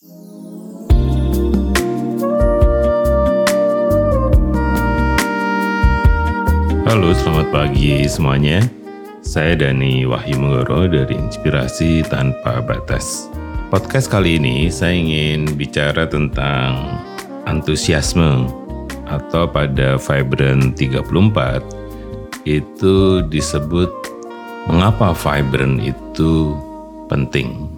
Halo, selamat pagi semuanya. Saya Dani Wahyu Menggoro dari Inspirasi Tanpa Batas. Podcast kali ini saya ingin bicara tentang antusiasme atau pada Vibrant 34 itu disebut mengapa Vibrant itu penting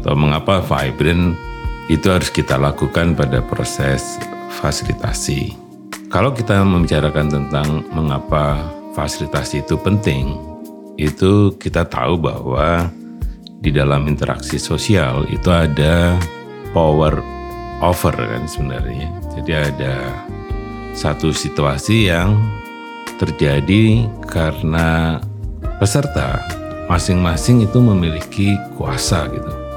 atau mengapa Vibrant itu harus kita lakukan pada proses fasilitasi. Kalau kita membicarakan tentang mengapa fasilitasi itu penting, itu kita tahu bahwa di dalam interaksi sosial itu ada power over kan sebenarnya. Jadi ada satu situasi yang terjadi karena peserta masing-masing itu memiliki kuasa gitu.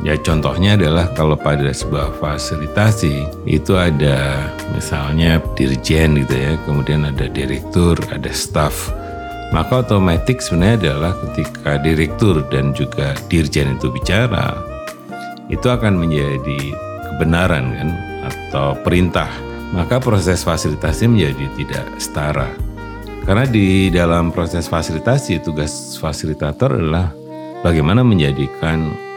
Ya contohnya adalah kalau pada sebuah fasilitasi itu ada misalnya dirjen gitu ya, kemudian ada direktur, ada staff. Maka otomatis sebenarnya adalah ketika direktur dan juga dirjen itu bicara, itu akan menjadi kebenaran kan atau perintah. Maka proses fasilitasi menjadi tidak setara. Karena di dalam proses fasilitasi tugas fasilitator adalah bagaimana menjadikan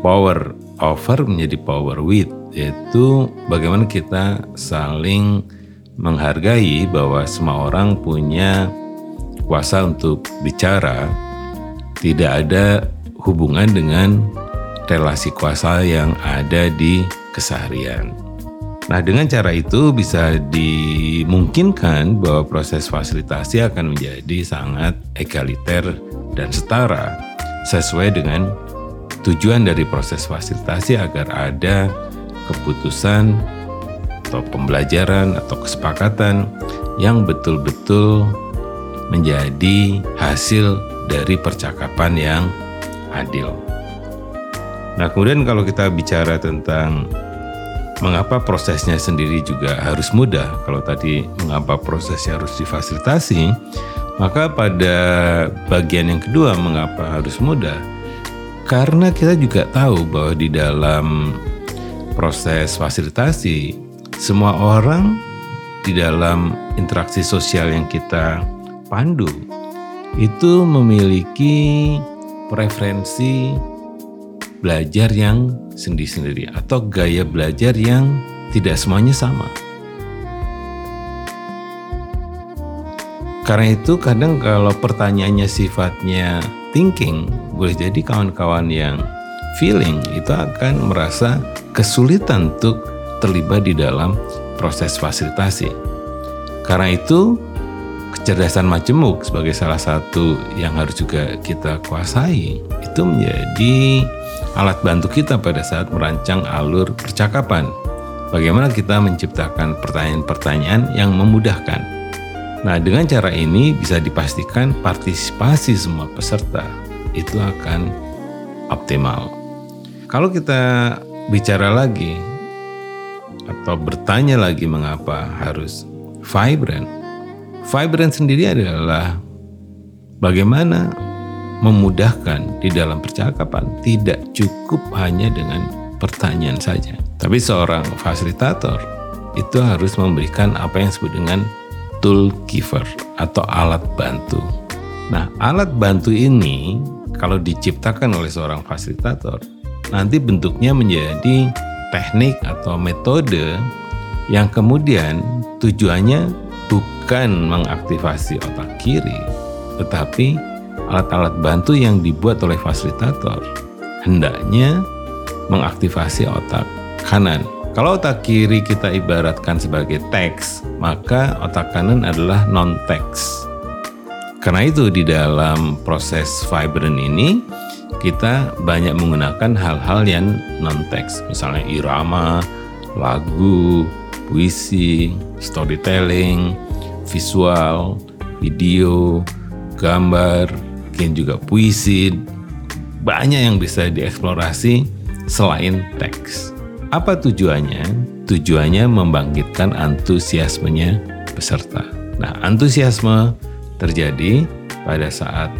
power over menjadi power with yaitu bagaimana kita saling menghargai bahwa semua orang punya kuasa untuk bicara tidak ada hubungan dengan relasi kuasa yang ada di keseharian. Nah, dengan cara itu bisa dimungkinkan bahwa proses fasilitasi akan menjadi sangat egaliter dan setara sesuai dengan Tujuan dari proses fasilitasi agar ada keputusan atau pembelajaran atau kesepakatan yang betul-betul menjadi hasil dari percakapan yang adil. Nah, kemudian kalau kita bicara tentang mengapa prosesnya sendiri juga harus mudah, kalau tadi mengapa prosesnya harus difasilitasi, maka pada bagian yang kedua mengapa harus mudah, karena kita juga tahu bahwa di dalam proses fasilitasi, semua orang di dalam interaksi sosial yang kita pandu itu memiliki preferensi belajar yang sendiri-sendiri atau gaya belajar yang tidak semuanya sama. Karena itu kadang kalau pertanyaannya sifatnya thinking, boleh jadi kawan-kawan yang feeling itu akan merasa kesulitan untuk terlibat di dalam proses fasilitasi. Karena itu, kecerdasan majemuk sebagai salah satu yang harus juga kita kuasai itu menjadi alat bantu kita pada saat merancang alur percakapan. Bagaimana kita menciptakan pertanyaan-pertanyaan yang memudahkan Nah, dengan cara ini bisa dipastikan partisipasi semua peserta itu akan optimal. Kalau kita bicara lagi atau bertanya lagi mengapa harus vibrant. Vibrant sendiri adalah bagaimana memudahkan di dalam percakapan tidak cukup hanya dengan pertanyaan saja. Tapi seorang fasilitator itu harus memberikan apa yang disebut dengan tool giver atau alat bantu. Nah, alat bantu ini kalau diciptakan oleh seorang fasilitator, nanti bentuknya menjadi teknik atau metode yang kemudian tujuannya bukan mengaktifasi otak kiri, tetapi alat-alat bantu yang dibuat oleh fasilitator hendaknya mengaktifasi otak kanan kalau otak kiri kita ibaratkan sebagai teks, maka otak kanan adalah non-teks. Karena itu di dalam proses vibrant ini kita banyak menggunakan hal-hal yang non-teks, misalnya irama, lagu, puisi, storytelling, visual, video, gambar, mungkin juga puisi. Banyak yang bisa dieksplorasi selain teks. Apa tujuannya? Tujuannya membangkitkan antusiasmenya peserta. Nah, antusiasme terjadi pada saat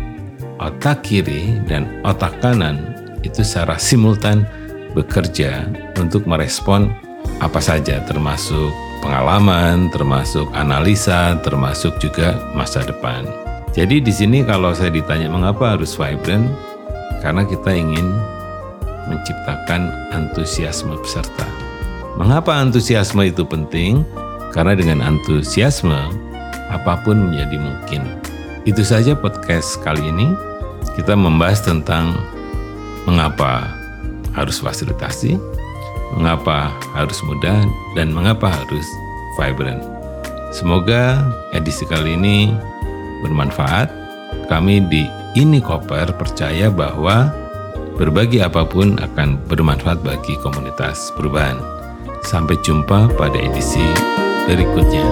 otak kiri dan otak kanan itu secara simultan bekerja untuk merespon apa saja termasuk pengalaman, termasuk analisa, termasuk juga masa depan. Jadi di sini kalau saya ditanya mengapa harus vibrant, karena kita ingin menciptakan antusiasme peserta. Mengapa antusiasme itu penting? Karena dengan antusiasme apa pun menjadi mungkin. Itu saja podcast kali ini. Kita membahas tentang mengapa harus fasilitasi, mengapa harus mudah, dan mengapa harus vibrant. Semoga edisi kali ini bermanfaat. Kami di Ini Koper percaya bahwa berbagi apa pun akan bermanfaat bagi komunitas perubahan. Sampai jumpa pada edisi berikutnya.